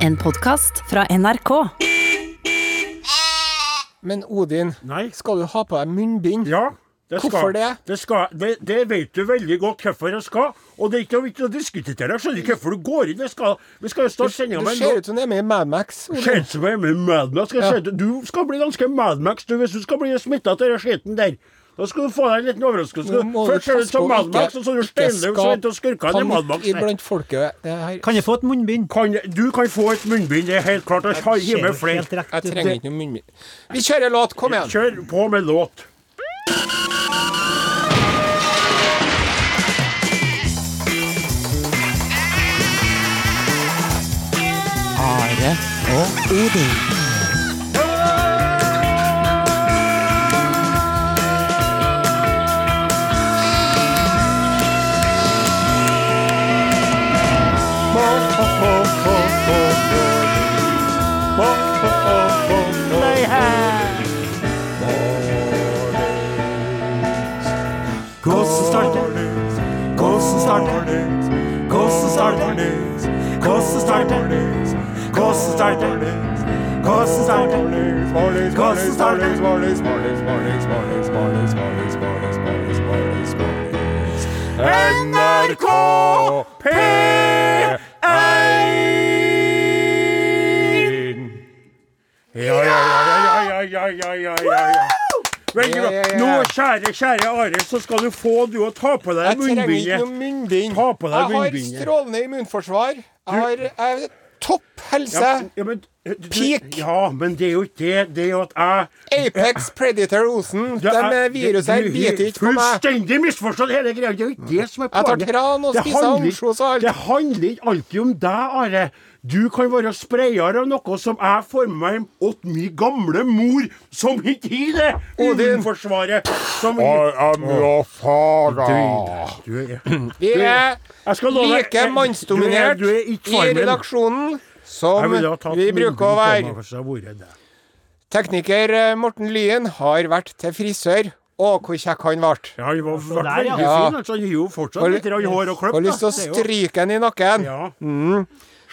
En podkast fra NRK. Men Odin, Nei. skal du ha på deg munnbind? Ja. Det skal, Hvorfor det? Det, skal, det, det vet du veldig godt hvorfor jeg skal. Og det er ikke noe vits å diskutere det. Jeg skjønner ikke hvorfor du går inn. Vi skal, vi skal jo starte sendinga Du ser ut som du er med i Mad Max. Odin. Ser ut som jeg er med i Mad Max. Jeg Ja. Du skal bli ganske Mad Max du, hvis du skal bli smitta av den skitten der. Da skal du få deg en liten overraskelse. Du Først ser du som på Mad ikke- Max, og så er du steinløs og skurker i Mad Max. panikk der. iblant folket. Kan jeg få et munnbind? Kan, du kan få et munnbind, det er helt klart. Jeg har hjemme flere. Jeg trenger ikke noe munnbind. Vi kjører låt. Kom igjen. Kjør på med låt. Are og Odin. mornings, hvordan starter Hvordan starter Hvordan starter Hvordan starter NRK P1! Ja, ja, ja, ja, ja, ja, ja, ja. Veldig bra. Nå kjære, kjære Are, så skal du få du å ta på deg Jeg trenger ikke noe munnbind. Ta på deg Jeg har munnbindet. strålende immunforsvar. Jeg har jeg har topp helse. Ja, ja, men, du, Peak. Ja, men det er jo ikke det. Det er jo at jeg Apex Predator Osen. Det De er- viruset her biter ikke på meg. Fullstendig misforstått hele greia. Det er jo ikke det som er Jeg tar tran og spiser ansjos og alt. Det handler ikke alltid om deg, Are. Du kan være sprayer av noe som jeg får med meg åt min gamle mor, som ikke har det Odin. immunforsvaret. Som am your father. Du er Vi er like mannsdominert Du er, du er i redaksjonen som vi bruker å være. Tekniker eh, Morten Lyen har vært til frisør. Å, hvor kjekk han ble. Ja, han var ble der, ja. fin. Altså, han har jo fortsatt litt hår og klipp. Har lyst til å stryke han i nakken. Ja. Mm.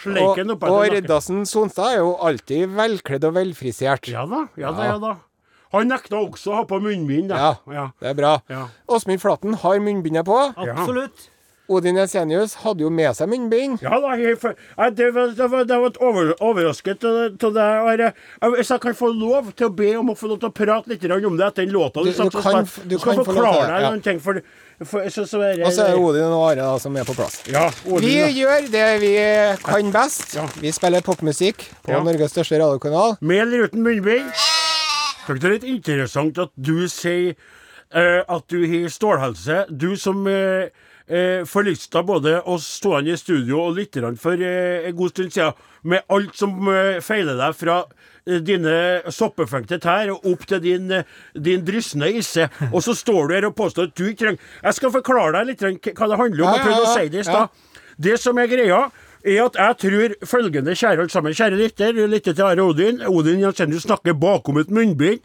Og, han opp og etter Sonstad er jo alltid velkledd og velfrisert. Ja da, ja da, ja da. Han nekta også å ha på munnbind. Ja. ja. Det er bra. Ja. Flaten har munnbindet på. Absolutt. Odin Esenius hadde jo med seg munnbind. Ja da, jeg, det var, det var, det var over, overrasket av deg. Hvis jeg kan få lov til å be om å få lov til å prate litt om det etter den låta Du- du og kan du skal forklare deg ja. noen ting. For, for, så, så er Og så er det Odin og Are da, som er på plass. Ja, Odin, Vi da. gjør det vi kan best. Ja. Vi spiller popmusikk på. Norges største radiokanal. Med eller uten munnbind. Det er litt interessant at du sier uh, at du har stålhelse. Du som uh, forlista både oss stående i studio og lytterne for eh, en god stund siden, med alt som eh, feiler deg fra eh, dine soppefengte tær og opp til din, eh, din dryssende isse. Og så står du her og påstår at du ikke trenger Jeg skal forklare deg litt hva det handler om. Jeg prøvde å si det i stad. Det som er greia, er at jeg tror følgende, kjære alle sammen, kjære lytter, du lytter til Are Odin. Odin Jansenius snakker bakom et munnbind.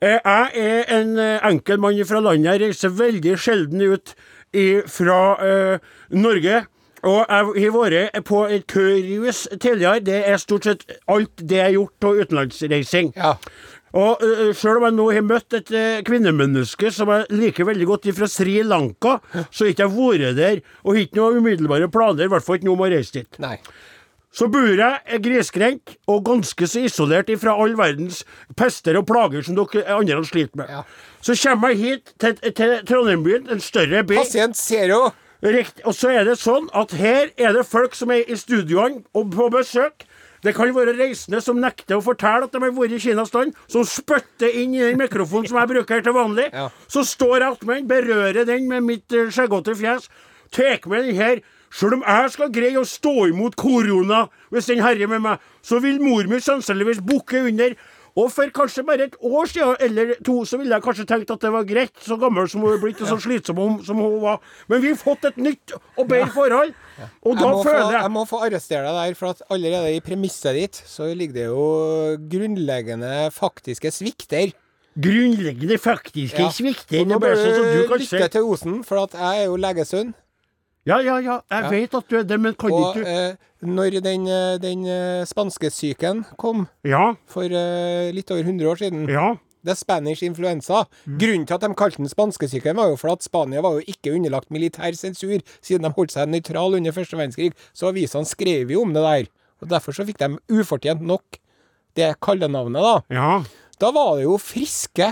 Eh, Jeg er en eh, enkel mann fra landet. Jeg reiser veldig sjelden ut fra eh, Norge. Og jeg har vært på et cruise tidligere. Det er stort sett alt det jeg har gjort av utenlandsreising. Ja. Og uh, sjøl om jeg nå har møtt et uh, kvinnemenneske som jeg liker veldig godt fra Sri Lanka, så har ikke jeg vært der og har ikke noen umiddelbare planer, i hvert fall ikke noe om å reise dit. Nei. Så bor jeg grisgrendt og ganske så isolert fra all verdens pester og plager som dere andre sliter med. Ja. Så kommer jeg hit til, til Trondheim-byen, en større by. Pasient Zero. Riktig. Og så er det sånn at her er det folk som er i studioene og på besøk. Det kan være reisende som nekter å fortelle at de har vært i Kinastand, som spytter inn i den mikrofonen som jeg bruker her til vanlig. Ja. Så står jeg attmed den, berører den med mitt eh, skjeggete fjes, tar med den her. Sjøl om jeg skal greie å stå imot korona hvis den herjer med meg, så vil mor mi sannsynligvis bukke under. Og for kanskje bare et år siden eller to, så ville jeg kanskje tenkt at det var greit, så gammel som hun er blitt, og så slitsom som hun var. Men vi har fått et nytt og bedre forhold. Og Jeg da få, føler jeg jeg må få arrestere deg der, for at allerede i premisset ditt så ligger det jo grunnleggende faktiske svikter. grunnleggende faktiske Ja. svikter. Og nå bør sånn du lytte se. til Osen, for at jeg er jo legesønn. Ja, ja, ja. Jeg Ja. vet at du er det, men kan Og ikke du eh, når den, eh, den eh, spanskesyken kom Ja, for eh, litt over 100 år siden ja. Det er Spanish influensa. Grunnen til at de kalte den spanskesyken, var jo for at Spania var jo ikke underlagt militær sensur, siden de holdt seg nøytral under første verdenskrig. Så avisene skrev jo om det der. Og Derfor så fikk de ufortjent nok det kallenavnet, da. ja. Da var det jo friske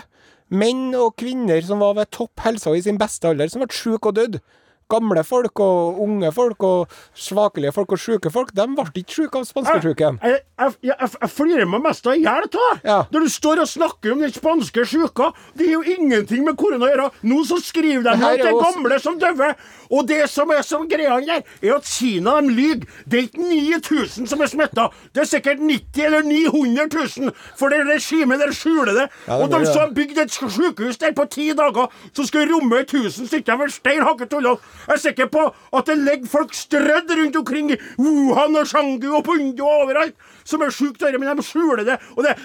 menn og kvinner som var ved topp helse og i sin beste alder, som ble syke og døde. Gamle folk og unge folk og svakelige folk og syke folk, de ble ikke syke av spanskesjuken. Jeg, jeg, jeg, jeg, flirer meg mest av i hjel av Ja. Når du står og snakker om den spanske sjuka. Det er jo ingenting med korona å gjøre. Nå så skriver de at det er gamle som døver. Og det som er som greia der, er at Kina de lyver. Det er ikke 9000 som er smitta. Det er sikkert 90 eller 900 000. For det regimet der skjuler det. Ja, det og de som har bygd et sjukehus der på ti dager, som skal romme 1000 stykker med stein hakket. Jeg er sikker på at det ligger folk strødd rundt omkring i Wuhan og Shangu og Pundu og overalt som er sjukt dårlige, men de skjuler det. Og det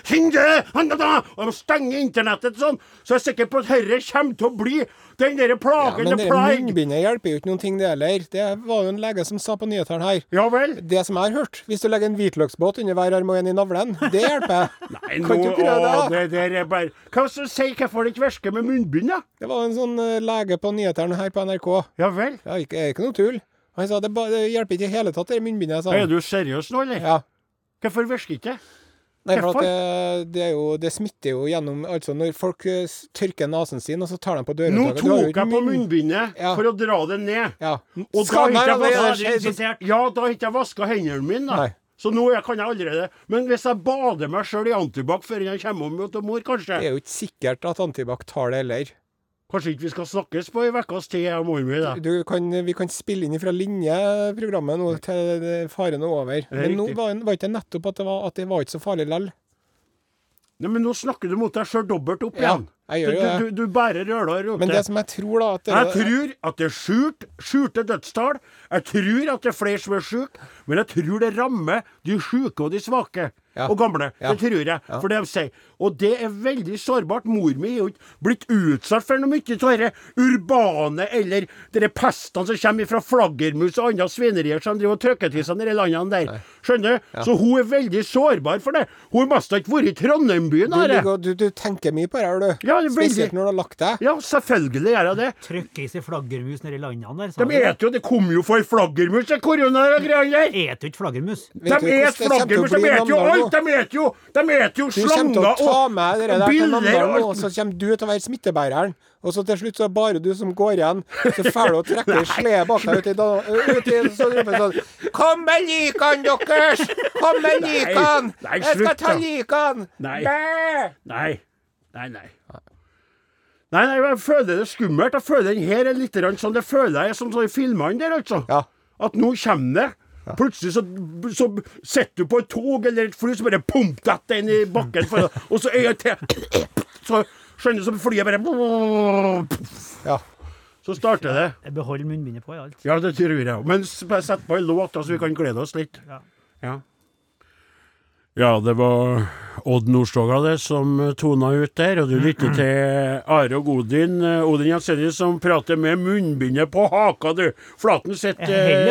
og de stenger internettet sånn. Så jeg er sikker på at dette kommer til å bli den derre Ja, men det munnbindet hjelper jo ikke noen ting, det heller. Det var jo en lege som sa på nyhetene her. Ja vel? Det som jeg har hørt, hvis du legger en hvitløksbåt under hver arm og en i navlen, det hjelper. Nei, kan nå, ikke du prøve det, da? det der er bare Hva sier hvorfor det ikke virker med munnbind, da? Det var en sånn eh, lege på nyhetene her på NRK. Ja vel? Ja, ikke, ikke noe tull. Han sa det, ba, det hjelper ikke i hele tatt, det munnbindet. Er du seriøs nå, eller? Ja. Hvorfor virker ikke det? Nei, for at det, det, er jo, det smitter jo gjennom Altså, når folk eh, tørker nesen sin, og så tar de på Nå dørhåndtaket Du tok jeg på munnbindet Ja. for å dra det ned. Ja. Og da har ikke jeg er- Ja, ikke jeg vaska hendene mine, da. Nei. Så nå jeg kan jeg allerede Men hvis jeg bader meg sjøl i antibac før jeg kommer om til mor, kanskje Det er jo ikke sikkert at Antibac tar det heller. Kanskje ikke vi skal snakkes på ei ukes tid, jeg og mor mi. Vi kan spille inn fra linje programmet nå til faren er over. Men nå var, var ikke nettopp at det var, at det var ikke så farlig lell. Nei, men nå snakker du mot deg sjøl dobbelt opp Ja, igjen. jeg gjør du, jo det. du, du, du bærer røla og Men det som jeg tror, da det, Jeg tror at det er skjult, skjulte dødstall. Jeg tror at det er flere som er syke. Men jeg tror det rammer de syke og de svake. Ja. Og gamle. Ja. Det tror jeg. For det de sier. Og det er veldig sårbart. Mor mi er jo ikke blitt utsatt for noe mye av dette urbane eller de pestene som kommer fra flaggermus og andre svinerier som driver og trykker til seg nede i landene der. Skjønner du? Så hun er veldig sårbar for det. Hun har mest ikke vært i Trondheim-byen. du, du, du tenker mye på det her, du. Ja, det veldig- Spesielt når du har lagt deg. Ja, selvfølgelig gjør jeg det. Trykker i seg flaggermus nedi landene der. De eter jo Det kom jo for flaggermus, det korona og greiene der. Eter ikke flaggermus. De et flaggermus, de eter jo nå? Alt! De spiser jo, jo Du kommer til slanger å ta og, med det der og til biller Namdalen og nå, så kommer du til å være smittebæreren. Og så til slutt så er det bare du som går igjen. Så får du å trekke ei bak deg ut i da- ut i så roper jeg sånn Kom med likene deres! Kom med likene! Jeg skal ta likene! Nei. Nei. Nei, nei. Nei, nei, jeg føler det skummelt. Jeg føler den her er litt sånn Det føler jeg som sånn i filmene der, altså. Ja. At nå kommer det. Plutselig så, så sitter du på et tog eller et fly, så bare pump detter inn i bakken, for, og så er jeg til Så skjønner du, så flyet bare Ja. Så starter det. Jeg beholder munnbindet på i alt. Ja, det tror jeg òg. Men sett på en låt, så vi kan glede oss litt. Ja. Ja. Ja, det var Odd Nordstoga det som eh, tona ut der, og du lytter til Are og Odin. eh, Odin Jensenius som prater med munnbindet på haka, du. Flaten sitter eh.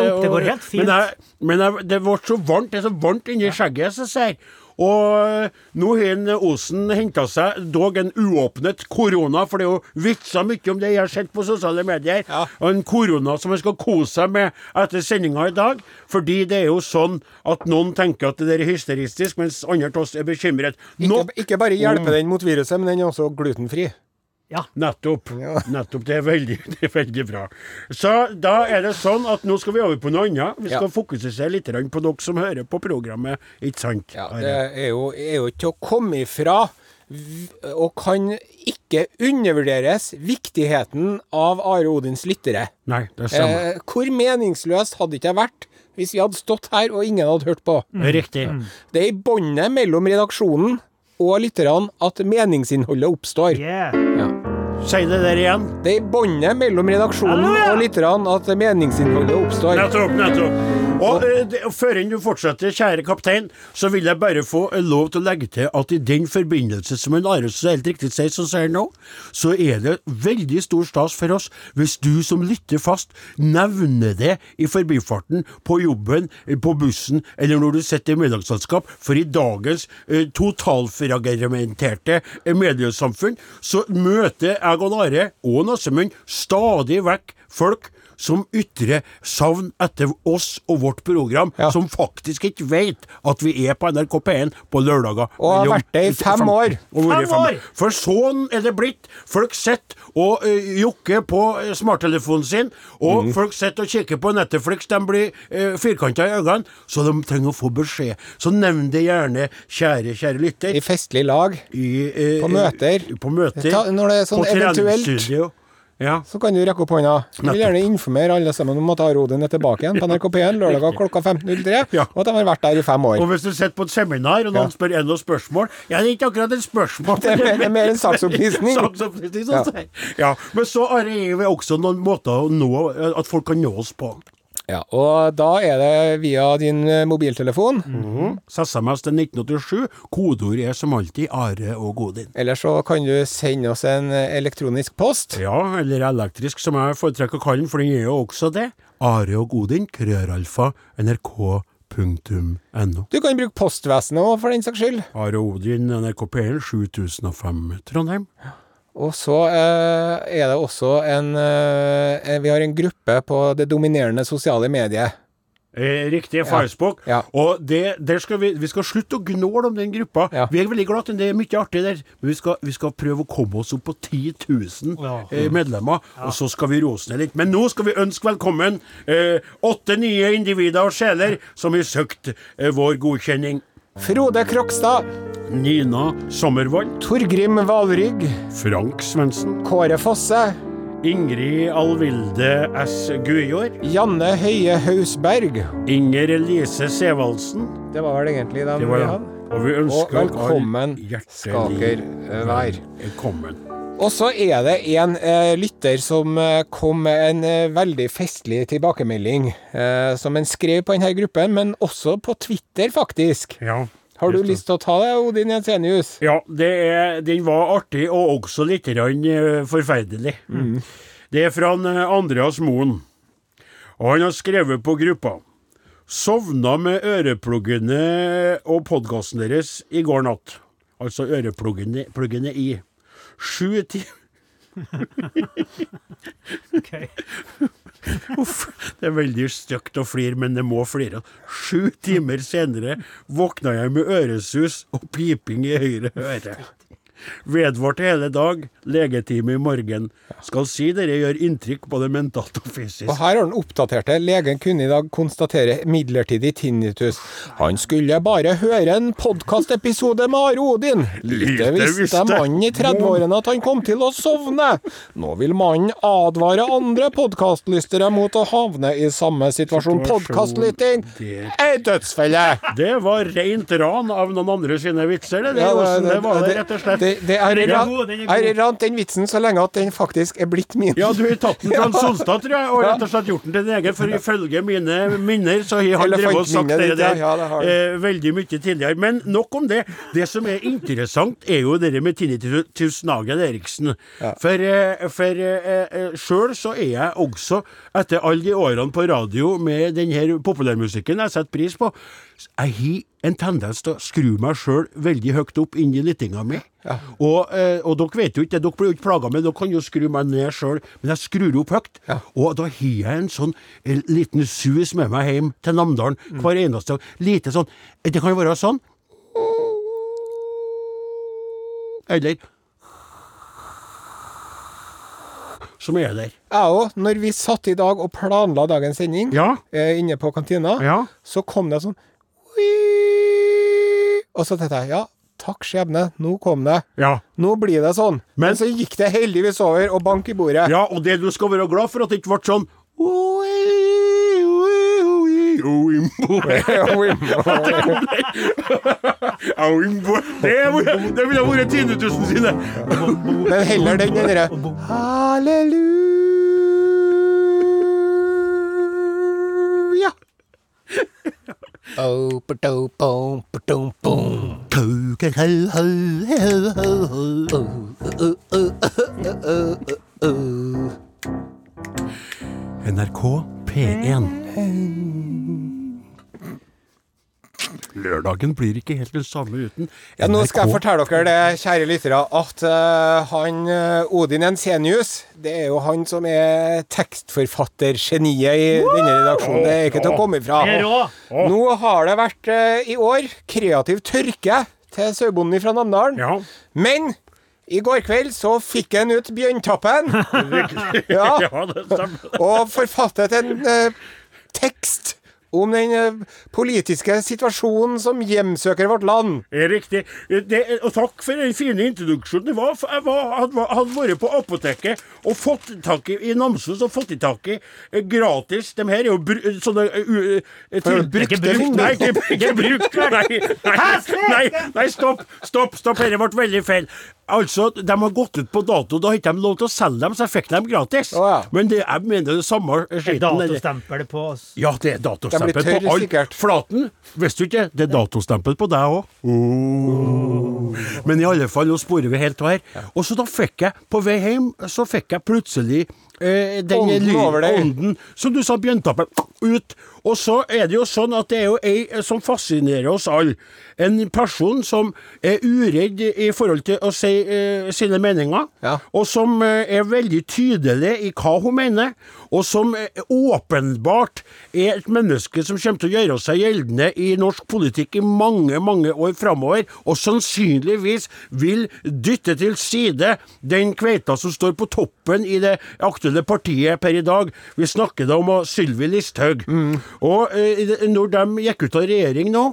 Men, jeg, men jeg, det ble så varmt, det er så varmt inni skjegget, så jeg sier. Og nå har en Osen henta seg dog en uåpnet korona, for det er jo vitsa mye om det jeg har sett på sosiale medier. Ja. Og en korona som jeg skal kose seg med etter sendinga i dag. Fordi det er jo sånn at noen tenker at det der er hysteristisk, mens andre av oss er bekymret. Nå, Ikke, ikke bare hjelper den mot viruset, men den er også glutenfri. Ja. nettopp. Nettopp. Det er, veldig, det er veldig bra. Så da er det sånn at nå skal vi over på noe annet. Vi skal Ja. fokusere litt på dere som hører på programmet, ikke sant? Ja, det er jo, er jo til å komme ifra, og kan ikke undervurderes, viktigheten av Are Odins lyttere. Nei, det stemmer. Eh, hvor meningsløst hadde det ikke vært hvis vi hadde stått her og ingen hadde hørt på? Riktig. Det er i båndet mellom redaksjonen og lytterne at meningsinnholdet oppstår. Yeah. Si det der igjen. Det er i båndet mellom redaksjonen Halleluja! og lytterne at meningsinnholdet oppstår. Nettopp, nettopp. Og eh, Før du fortsetter, kjære kaptein, så vil jeg bare få eh, lov til å legge til at i den forbindelse, som en Are så helt riktig sier, som sier nå, så er det veldig stor stas for oss hvis du som lytter fast, nevner det i forbifarten, på jobben, eh, på bussen, eller når du sitter i middagsselskap, for i dagens eh, totalfragmenterte eh, mediesamfunn, så møter jeg og Are og Nassemund stadig vekk folk som ytrer savn etter oss og vårt program, Ja. som faktisk ikke vet at vi er på NRK P1 på lørdager. Og har vært det i fem år. Fem, Fem år! For sånn er det blitt. Folk sitter og uh, jokker på smarttelefonen sin, og Mm. folk sitter og kikker på Netflix, de blir uh, firkanta i øynene, så de trenger å få beskjed. Så nevn det gjerne, kjære, kjære lytter. I festlig lag. I, eh, På møter. På møter. Ta- når det er sånn på eventuelt. treningsstudio. Ja. Så kan du rekke opp hånda. Vi vil gjerne informere alle sammen om at Arodin er tilbake igjen på NRK P1 lørdager klokka 15.03, Ja. og at de har vært der i fem år. Og hvis du sitter på et seminar, og noen spør en noe spørsmål Ja, det er ikke akkurat et spørsmål. Det er mer, det er mer en saksopplysning. Saksopplysning, som sier. Ja. Men så har vi også noen måter å nå at folk kan nå oss på. Ja, og da er det via din mobiltelefon. mobiltelefon. -hmm. SMS til 1987. Kodeord er som alltid Are og Godin. Eller så kan du sende oss en eh, elektronisk post. Ja, eller elektrisk, som jeg foretrekker å kalle den, for den er jo også det. Are og Godin, krøralfa, nrk.no. Du kan bruke postvesenet òg, for den saks skyld. Are Odin, NRK P1, 7005 Trondheim. Og så eh, er det også en eh, Vi har en gruppe på det dominerende sosiale mediet. Eh, riktig, Facebook. Ja. Og det, der skal vi, vi skal slutte å gnåle om den gruppa. Ja. Vi er veldig glad at det er mye artig der, men vi skal, vi skal prøve å komme oss opp på 10 000 Ja. eh, medlemmer, og så skal vi rose ned litt. Men nå skal vi ønske velkommen eh, åtte nye individer og sjeler som har søkt eh, vår godkjenning. Frode Krokstad, Nina Sommervold, Torgrim Valrygg, Frank Svendsen, Kåre Fosse, Ingrid Alvilde S. Gujord, Janne Høie Hausberg. Inger Elise Sevaldsen. Det var vel egentlig dem vi hadde. Og vi Og velkommen Skaker eh, være. Velkommen. Og så er det en eh, lytter som eh, kom med en eh, veldig festlig tilbakemelding, eh, som en skrev på denne gruppen, men også på Twitter, faktisk. Ja. Har du lyst til å ta det, Odin Jensenius? Ja, det er, den var artig, og også litt forferdelig. Mm. Det er fra eh, Andreas Moen, og han har skrevet på gruppa. Sovna med ørepluggene og podkasten deres i går natt. Altså ørepluggene pluggene i. Sju timer Ok. Uff, det er veldig stygt å flire, men det må flire. Sju timer senere våkna jeg med øresus og piping i høyre øre. Vedvarte hele dag, legetime i morgen. Skal si dere gjør inntrykk både mentalt og fysisk. Og her har den oppdaterte. Legen kunne i dag konstatere midlertidig tinnitus. Han skulle bare høre en podkastepisode med Are Odin. Lite visste mannen i 30-årene at han kom til å sovne. Nå vil mannen advare andre podkastlystere mot å havne i samme situasjon. Podkastlytting er dødsfelle! Det var rent ran av noen andre sine vitser, det. Det, det, det var det, rett og slett. Det, det er, Den ran- den rant den vitsen så lenge at den faktisk er blitt min. Ja, du har tatt den fra en Solstad, tror jeg, og rett og slett gjort den til din egen. For ifølge mine minner, så har han drevet og sagt det der ja, ja, det eh, veldig mye tidligere. Men nok om det. Det som er interessant, er jo det med tinnitus Nagel Eriksen. For, eh, for eh, sjøl så er jeg også, etter alle de årene på radio med den her populærmusikken jeg setter pris på, jeg har en tendens til å skru meg sjøl veldig høyt opp inn i lyttinga mi. Og, eh, og dere vet jo ikke det, dere blir jo ikke plaga med dere kan jo skru meg ned sjøl, men jeg skrur opp høyt. Og da har jeg en sånn en liten sus med meg hjem til Namdalen hver eneste dag. Lite sånn Det kan jo være sånn. Eller Som er der. Jeg òg, når vi satt i dag og planla dagens sending Ja. eh, inne på kantina, Ja. så kom det sånn. Og så tenkte jeg ja, takk skjebne, nå kom det. Ja. Nå blir det sånn. Men, Men- så gikk det heldigvis over, og bank i bordet. Ja, og det du skal være glad for, at det ikke ble sånn Det, det ville vært tinnitusen sine. Men heller den derre Halleluja. NRK P1. Lørdagen blir ikke helt den samme uten Ja, nå skal jeg fortelle dere det, kjære lyttere, at uh, han eh, Odin Ensenius, det er jo han som er tekstforfattergeniet i denne redaksjonen. Det er ikke til å komme ifra. Nå har det vært uh, i år kreativ tørke til sauebonden fra Namdalen. Ja. Men i går kveld så fikk han ut Bjørntappen. ja, ja, det stemmer. og forfattet en eh, tekst om den eh, politiske situasjonen som hjemsøker vårt land. Det er riktig. Det, og takk for den fine introduksjonen. Det var, jeg var, hadde, hadde vært på apoteket og fått tak i i Namsos og fått i tak i eh, gratis De her er jo br sånne uh, uh, til, brukte brukt- ting. Nei, ikke, ikke brukt. Nei, nei, nei, nei, stopp. Stopp. stopp, Dette ble veldig feil. Altså, De har gått ut på dato. Da har ikke de lov til å selge dem, så jeg fikk dem gratis. Oh, ja. Men det, jeg mener det samme skiten. skitten. er datostempel på oss. ja, det er De datostempel på alt. sikkert. Flaten, visste du ikke? Det er datostempel på deg òg. Men i alle fall, nå sporer vi helt her. Og så da fikk jeg, på vei hjem, så fikk jeg plutselig eh, den Ånden over deg. ånden, som du sa, bjørntappen, ut. Og så er det jo sånn at det er jo ei eh, som fascinerer oss alle. En person som er uredd i forhold til å si eh, sine meninger, Ja. og som eh, er veldig tydelig i hva hun mener, og som eh, åpenbart er et menneske som kommer til å gjøre seg gjeldende i norsk politikk i mange, mange år framover, og sannsynligvis vil dytte til side den kveita som står på toppen i det aktuelle partiet per i dag. Vi snakker da om Sylvi Listhaug. Og eh, når de gikk ut av regjering nå,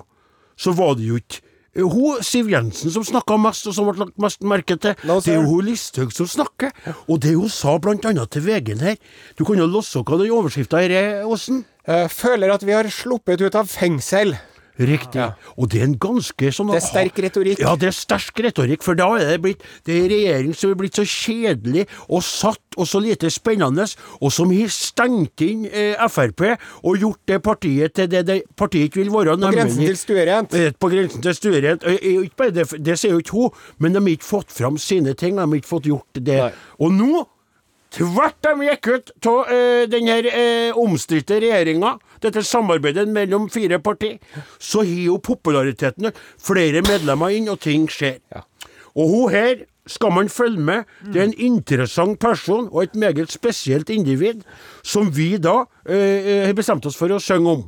så var det jo ikke eh, hun, Siv Jensen som snakka mest, og som ble lagt mest merke til. Det er jo hun Listhaug som snakker. Og det hun sa blant annet til VG-en her Du kan jo låse hva den overskrifta her er, Åsen? Eh, føler at vi har sluppet ut av fengsel. Riktig. Og det er en ganske sånn Det er sterk retorikk. Ja, det er sterk retorikk, for da er det blitt Det er en regjering som er blitt så kjedelig og satt og så lite spennende, og som har stengt inn eh, Frp og gjort det partiet til det, det partiet ikke vil være. På grensen til stuerent. Eh, På grensen til stuerent. Eh, Det, det sier jo ikke hun, men de har ikke fått fram sine ting. De har ikke fått gjort det. Nei. Og nå Tvert de gikk ut av uh, denne eh, omstridte regjeringa, dette samarbeidet mellom fire partier, så har jo populariteten flere medlemmer inn, og ting skjer. Og hun her skal man følge med. Det er en interessant person og et meget spesielt individ, som vi da eh, har bestemt oss for å synge om.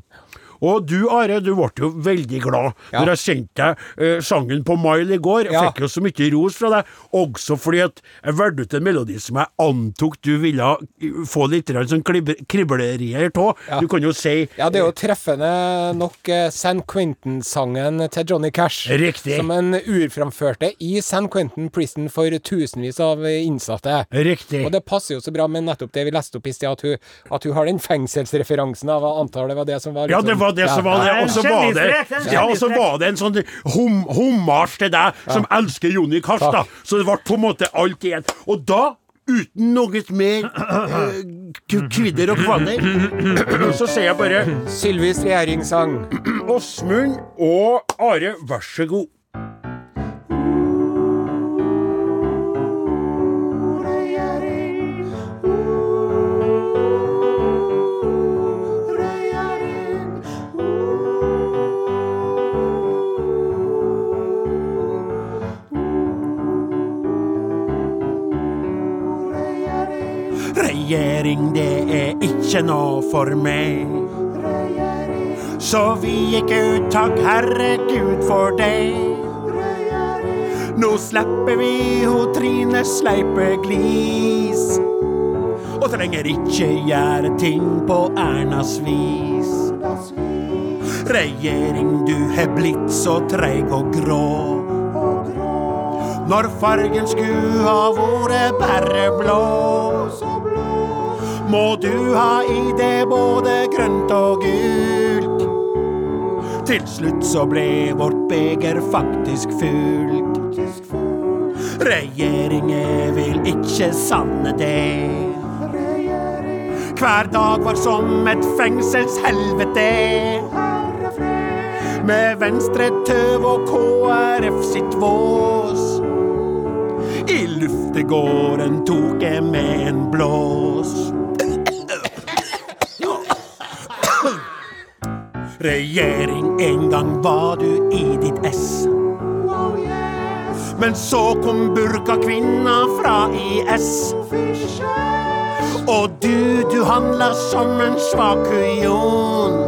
Og du Are, du ble jo veldig glad Ja. når jeg sendte deg eh, sangen på Mile i går. Jeg Ja. fikk jo så mye ros fra deg, også fordi at jeg valgte ut en melodi som jeg antok du ville eh, få litt sånn kriblerier av. Ja. Du kan jo si Ja, det er jo treffende nok eh, San Quentin-sangen til Johnny Cash. Riktig. Som en urframførte i San Quentin Prison for tusenvis av innsatte. Riktig. Og det passer jo så bra med nettopp det vi leste opp i sted, at hun, at hun har den fengselsreferansen av antallet var det som var Ja, det var det som var det. Og så var det, ja, og så var det en sånn hom, hommage til deg, som elsker Jonny Kars, da. Så det ble på en måte alt igjen. Og da, uten noe mer eh, kvidder og kvaner. så sier jeg bare Sylvis regjeringssang. Åsmund og Are, vær så god. Regjering, det er ikke noe for meg. Så vi gikk ut, takk herregud for det. Nå slipper vi ho Trine Sleipe Glis. Og trenger ikke gjøre ting på Ernas vis. Regjering, du har blitt så treig og grå. Når fargen skulle ha vært bare blå. Må du ha i det både grønt og gult. Til slutt så ble vårt beger faktisk fullt. Regjeringen vil ikke sanne det. Hver dag var som et fengselshelvete. med Venstre tøv og KrF sitt vås. Luftegården tok jeg med en blås. Regjering, en gang var du i ditt ess. Men så kom burkakvinna fra IS. Og du, du handler som en svak kujon.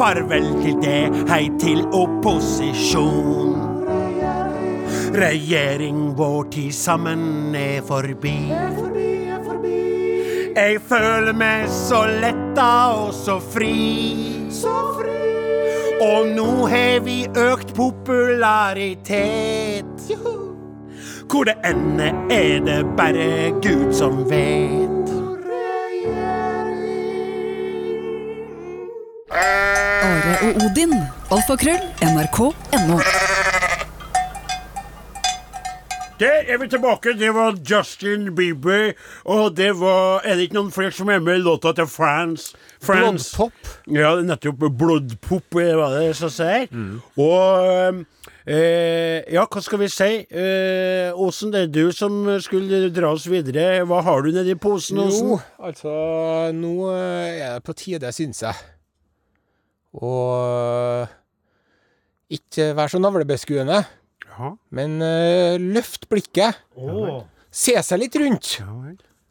Farvel til det, hei til opposisjon. Regjering, vår tid sammen er forbi. Jeg føler meg så letta og så fri. Og nå har vi økt popularitet. Hvor det ender, er det bare Gud som vet. Are og Odin. Alfakrøll. NRK.no. Der er vi tilbake. Det var Justin Bieber. Og det var Er det ikke noen flere som er med i låta til France? France. Blodpop. Ja, nettopp. Blodpop, eh, var det som sier. Og eh, Ja, hva skal vi si? Eh, Åsen, det er du som skulle dra oss videre. Hva har du nedi posen, Åsen? Jo, altså Nå eh, er det på tide, syns jeg. Og ikke vær så navlebeskuende, Ja. men uh, løft blikket. Oh. Se seg litt rundt.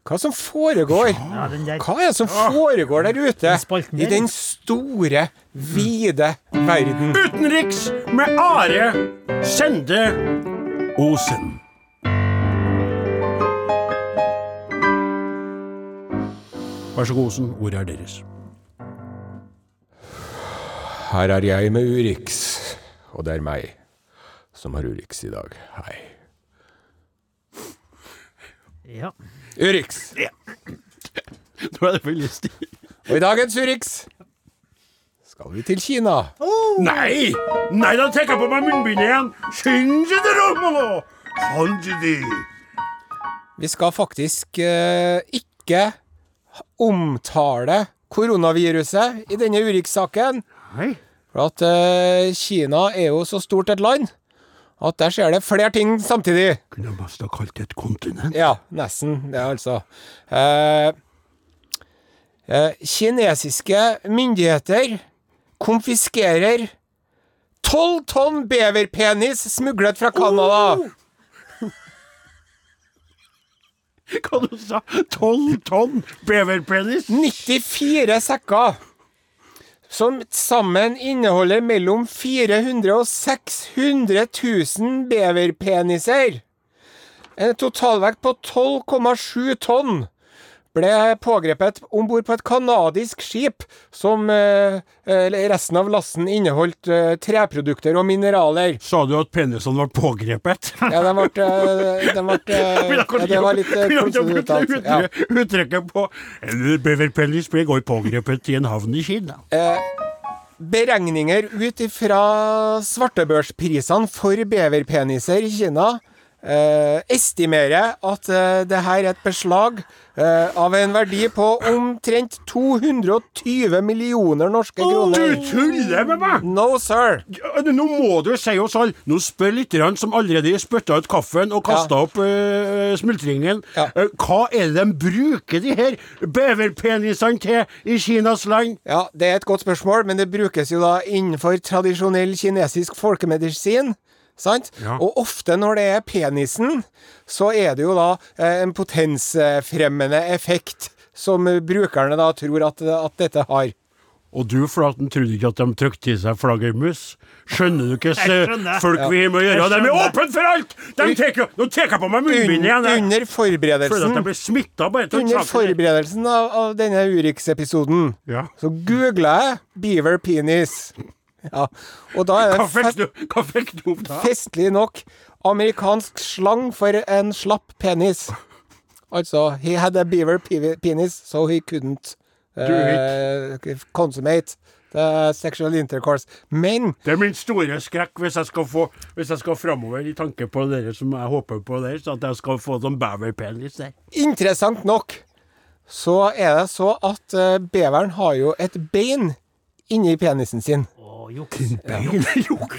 Hva som foregår. Ja, der. Hva er det som foregår der ute? Den I den store, vide verden. Utenriks med Are Sende Osen. Vær så god, Osen. Ordet er deres. Her er jeg med Urix, og det er meg som har Urix i dag. Hei. Ja. Urix. Nå er det for lystig. Og i dagens Urix skal vi til Kina. Nei! Nei, da tar jeg på meg munnbindet igjen. Vi skal faktisk eh, ikke omtale koronaviruset i denne Urix-saken. For at eh, Kina er jo så stort et land at der skjer det flere ting samtidig. Kunne best ha kalt det et kontinent. Ja, nesten. Det, altså. Eh, eh, kinesiske myndigheter konfiskerer tolv tonn beverpenis smuglet fra Canada. Hva du sa Tolv tonn beverpenis? 94 sekker. Som sammen inneholder mellom 400 og 600 000 beverpeniser. En totalvekt på 12,7 tonn ble pågrepet om bord på et canadisk skip som eh, eh, resten av lasten inneholdt eh, treprodukter og mineraler. Sa du at penisene ble pågrepet? Ja, de ble, de ble, de ble eh, ja, Det var litt uttalt. Ja. Uttrykket på en beverpenis ble i går pågrepet i en havn i Kina. Beregninger ut ifra svartebørsprisene for beverpeniser i Kina eh, estimerer at eh, det her er et beslag eh, av en verdi på omtrent 220 millioner norske Du kroner. tuller med meg! No, sir. Ja, Nå må du si oss alle Nå spør lytterne som allerede spytta ut kaffen og kasta opp eh, smultringen. Ja. Eh, hva er det de bruker de her beverpenisene til i Kinas land? Ja, det er et godt spørsmål, men det brukes jo da innenfor tradisjonell kinesisk folkemedisin. Sant? Ja. Og ofte når det er penisen, så er det jo da eh, en potensfremmende effekt som brukerne da tror at, at dette har. Og du, Flaten, trodde ikke at de trykte i seg flaggermus? Skjønner du ikke folk vi har med å gjøre? De er åpne for alt! De tek, nå tar jeg på meg munnbindet igjen. Under forberedelsen blir smitta bare Under saken. forberedelsen av, av denne Urix-episoden, Ja. så googla jeg 'beaver penis'. Ja, og da er det festlig nok amerikansk slang for en slapp penis. Altså, he had a beaver penis, so he couldn't uh, consummate the sexual intercourse. Men Det er min store skrekk hvis jeg skal få Hvis jeg skal framover i tanke på dere som jeg håper på der, så at jeg skal få sånn beverpenis der. interessant nok så er det så at eh, beveren har jo et bein inni penisen sin. Å, juks.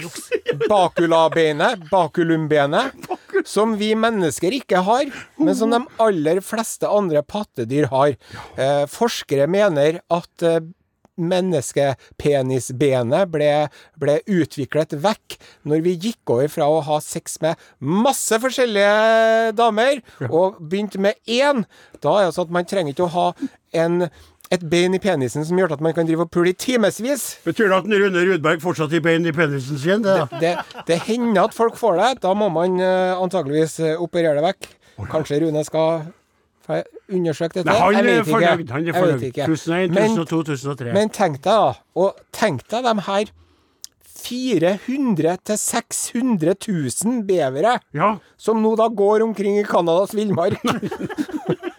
Juks. Bakulabeinet, bakulumbenet, som vi mennesker ikke har, men som de aller fleste andre pattedyr har. Eh, forskere mener at eh, menneskepenisbenet ble, ble utviklet vekk når vi gikk over fra å ha sex med masse forskjellige damer, og begynte med én. Da er det sånn at man trenger ikke å ha en et bein i penisen som gjør at man kan drive og pule i timevis. Betyr det at Rune Rudberg fortsatt i bein i penisen sin? Det? Det, det hender at folk får det. Da må man uh, antageligvis eh, operere det vekk. Kanskje Rune skal undersøke dette? Nei, han Jeg vet ikke. fornøyd. Han er fornøyd. ikke. 1001, Men, 1002, 1003. men tenk deg da, og tenk deg de her 400 000-600 000 bevere Ja. som nå da går omkring i Canadas villmark.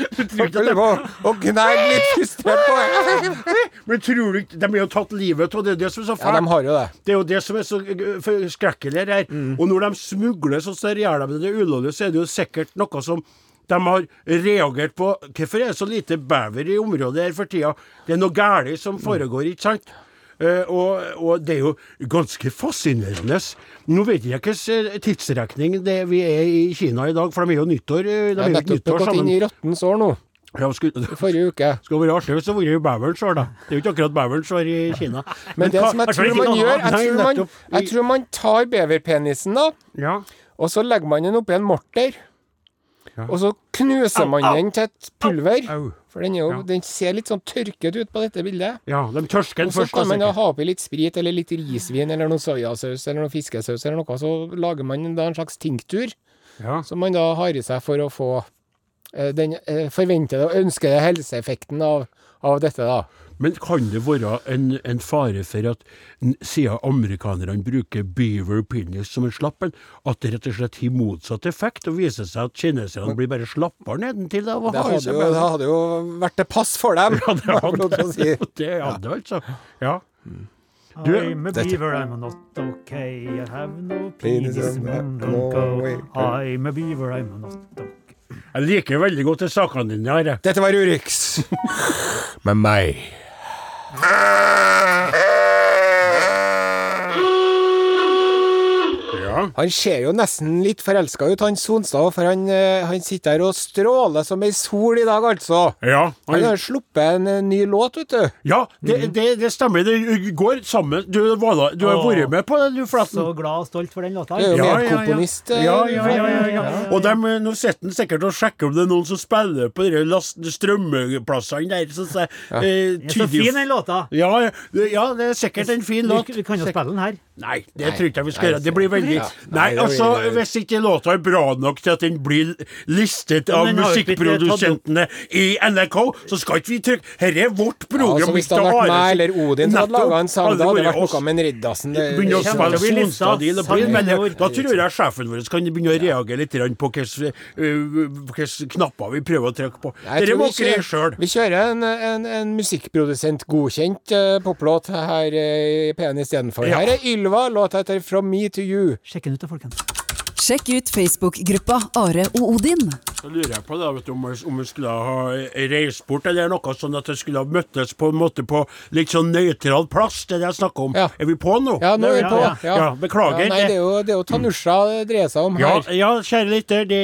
Og prøver og gnag litt frustrert på Men tror du ikke De er jo tatt livet av det, er det som er så Ja, de har jo det. Det er jo det som er så skrekkelig her. Mm. Og når de smugler så som gjør de det ulovlig, så er det jo sikkert noe som de har reagert på. Hvorfor er det så lite bever i området her for tida? Det er noe galt som foregår, ikke sant? Eh, og, og det er jo ganske fascinerende. Nå vet jeg hvilken tidsrekning det vi er i Kina i dag, for de er jo nyttår. eh, De er jo nettopp nyttår gått inn i rottens år nå, Ja, skulle, forrige uke. skulle vært artig hvis det hadde vært beverens år, da. Det er jo ikke akkurat beverens år i Kina. Men det hva- som jeg tror man gjør, jeg tror man, jeg tror man tar beverpenisen da, Ja. og så legger man den oppi en morter. Og så knuser man den til et pulver. For den, jo, den ser litt sånn tørket ut på dette bildet. Ja, de tørsker den Og så kan man da da, ha oppi litt sprit eller litt risvin eller noe soyasaus eller noe fiskesaus eller noe. Så lager man da en slags tinktur Ja. som man da har i seg for å få eh, den eh, forventede og ønskede helseeffekten av, av dette, da. Men kan det være en, en fare for at siden amerikanerne bruker beaver penis som en slappen, at det rett og slett har motsatt effekt, og viser seg at kineserne blir bare slappere nedentil Da, Det hadde, jo, det hadde jo vært til pass for dem. Ja, det hadde si. det, hadde altså. Ja. Du, I'm a beaver, I'm not okay. I have no Penis don't go. way. I'm a beaver, I'm not okay. jeg liker veldig godt de sakene dine her. Dette var Urix. Med meg. Ja. Han ser jo nesten litt forelska ut, han Sonstad, for han, eh, han sitter her og stråler som ei sol i dag, altså. Ja, Han han, har sluppet en eh, ny låt, vet du. ja det, det, det stemmer. Det går sammen. Du, Vala, du har vært med på den, du, Flatten. Så glad og stolt for den låta. Du er jo Ja, ja, ja. medkomponist. eh, Ja, ja, ja, ja, ja. ja. Og dem, eh, nå sitter han sikkert og sjekker om det er noen som spiller på de strømmeplassene der. Så, så, eh, Den er så fin, den låta. Ja, ja, det- ja, det er sikkert en fin låt. Vi, vi kan jo spille den her. Nei, det tror ikke jeg vi skal gjøre. Det blir veldig Ja. Nei, Nei, altså, blir- hvis ikke låta er bra nok til at den blir listet av ikke musikkprodusentene i NRK, så skal ikke vi trykke Dette er vårt Ja, program. altså, hvis det hadde vært meg eller Odin som hadde laga en sang, da hadde det vært noe med en Riddarsen. Det- å spille lista Sonstad og bli- men. Da tror jeg sjefen vår kan begynne å reagere litt på hvilke øh, knapper vi prøver å trykke på. Dere må kjører- sjøl. Vi kjører en, en, en musikkprodusent godkjent uh, poplåt her eh, i P1 istedenfor. Ja. Her er Ylva, låta heter From Me To You. Sjekk den ut, da, folkens. Sjekk ut Facebook-gruppa Are og Odin. Så lurer jeg på da, du, om, vi, om skulle ha reist bort, eller noe sånn at vi skulle ha møttes på en måte på litt sånn nøytral plass, det er det jeg snakker om. Ja. Er vi på nå? Ja, nå er vi på. ja. Ja, beklager. Nei, det er jo, det er jo Tanusha det dreier seg om her. ja, kjære lytter, det,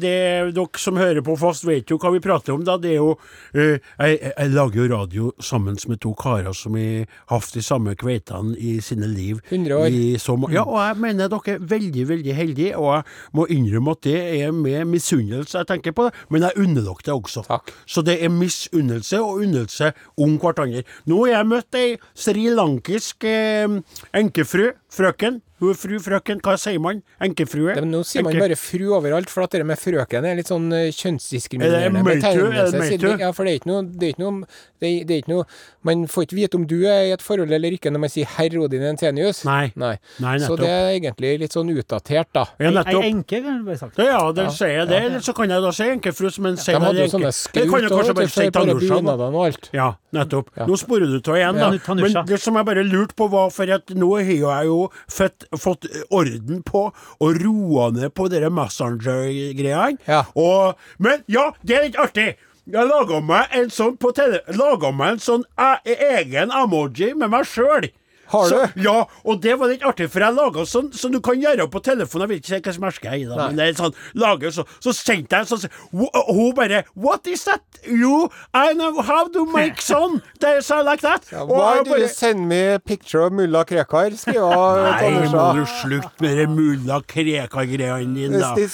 det dere som hører på fast, vet jo hva vi prater om. da, Det er jo uh, jeg, jeg lager jo radio sammen med to karer som har hatt de samme kveitene i sine liv. 100 år. I så, ma- ja, og jeg mener dere er veldig, veldig heldige, og jeg må innrømme at det er med misunnelse jeg tenker på det, men jeg unner dere det også. Takk. Så det er misunnelse og unnelse om hverandre. Nå har jeg møtt ei srilankisk eh, enkefru, frøken. Hun er fru, frøken, hva sier man? Enkefrue? Det, men nå sier man Enke- bare fru overalt, for at det med frøken er litt sånn eh, Er kjønnsdiskriminerende det møytu? Er det betegnelse, møytu? Ja, for det er ikke noe Det er ikke noe, det er, det er ikke noe Man får ikke vite om du er i et forhold eller ikke når man sier herr Odin Entenius. Nei. Nei. Nei, Så det er egentlig litt sånn utdatert, da. Ja, Ei enke, kan du bare sagt. Ja, ja, det sier jeg det. Eller så kan jeg da si enkefru som en De sier hadde jo enke. sånne Eller skaut kan jeg kanskje òg, bare si for bare Tanusha, og alt. Ja, nettopp. Ja. Nå sporer du av igjen, da. Ja, Men det som jeg bare lurte på, var for at nå har jeg jo fått, fått orden på og roa ned på dere Messenger-greiene. Ja. Og- Men ja, det er litt artig. Jeg laga meg en sånn på tele... Laga meg en sånn e egen emoji med meg sjøl. Har så, du? Ja, og det var litt artig, for jeg laga sånn som du kan gjøre på telefonen. Jeg vet ikke hvilken merke jeg er i, da, men det er sånn, lager så, så sendte jeg sånn og Hun bare What is that? You, I know how to make son. Det er sånn like that. Ja, Why do you send me picture of mulla Krekar? skriver Nei, må du slutte med det mulla Krekar-greiene dine, da. Det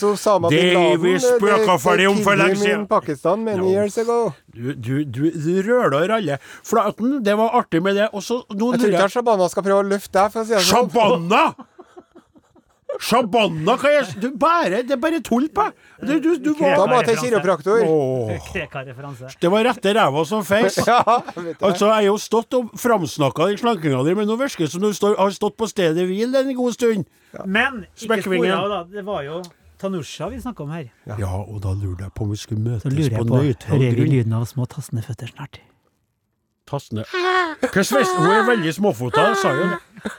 Laden. vi spøka for deg om for lenge siden. Pakistan many No. years ago. Du, du, du, du røler og raller. Flaten, det var artig med det. Og så nå Jeg tror ikke Shabana skal prøve å løfte deg, for å si det sånn. Shabana! Shabana, hva er du bare, Det er bare tull på du, du, du Da var, må jeg til kiropraktor. Åh, Kreka-referanse. Det var rette ræva som feis. Ja, vet du. Altså, jeg har jo stått og framsnakka den slankinga di, men nå virker det som du står, har stått på stedet hvil en god stund. Men ikke Smekkvingen. spor av, da. Det var jo Tanusha vi snakker om her. Ja, og da lurte jeg på om vi skulle Så møtes lurer på jeg på nøytral Hører vi lyden av små tassende føtter snart? Tassende? Hun er veldig småfota, sa det.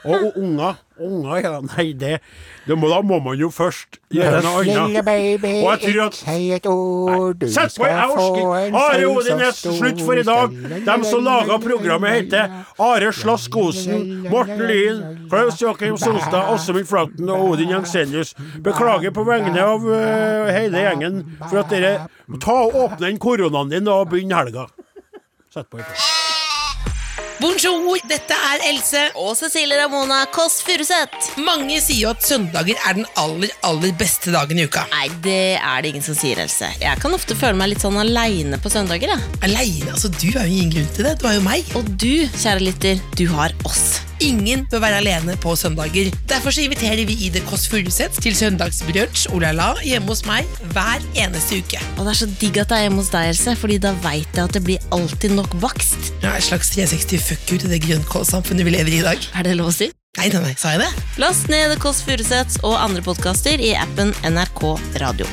Og, unger. Unger, ja. Nei, det, det må, Da må man jo først gjøre noe annet. baby, jeg tror at- si et ord, du Sett på, jeg orsker Are Odin er slutt for i dag. De som laga programmet, heter Are Slask Osen, Morten Lyn, Klaus Joachim Sonstad, Åsemund Flanten og Odin Jensenius. Beklager på vegne av uh, hele gjengen for at dere Ta og Åpne den koronaen din og begynn helga. Sett på. Bonjour, dette er Else. Og Cecilie Ramona Kåss Furuseth. Mange sier jo at søndager er den aller, aller beste dagen i uka. Nei, det er det ingen som sier, Else. Jeg kan ofte føle meg litt sånn aleine på søndager. Jeg. Aleine, altså du er jo ingen grunn til det. Du er jo meg. Og du, kjære lytter, du har oss. Ingen bør være alene på søndager. Derfor så inviterer vi i The Kåss Furuseth til søndagsbrunsj olala hjemme hos meg hver eneste uke. Og det er så digg at det er hjemme hos deg, Else, Fordi da veit jeg at det blir alltid nok bakst. Er et slags 360 fuck you til det grønnkålsamfunnet vi lever i i dag. Er det lov å si? Nei, nei, nei, sa jeg det? Last ned Kåss Furuseths og andre podkaster i appen NRK Radio.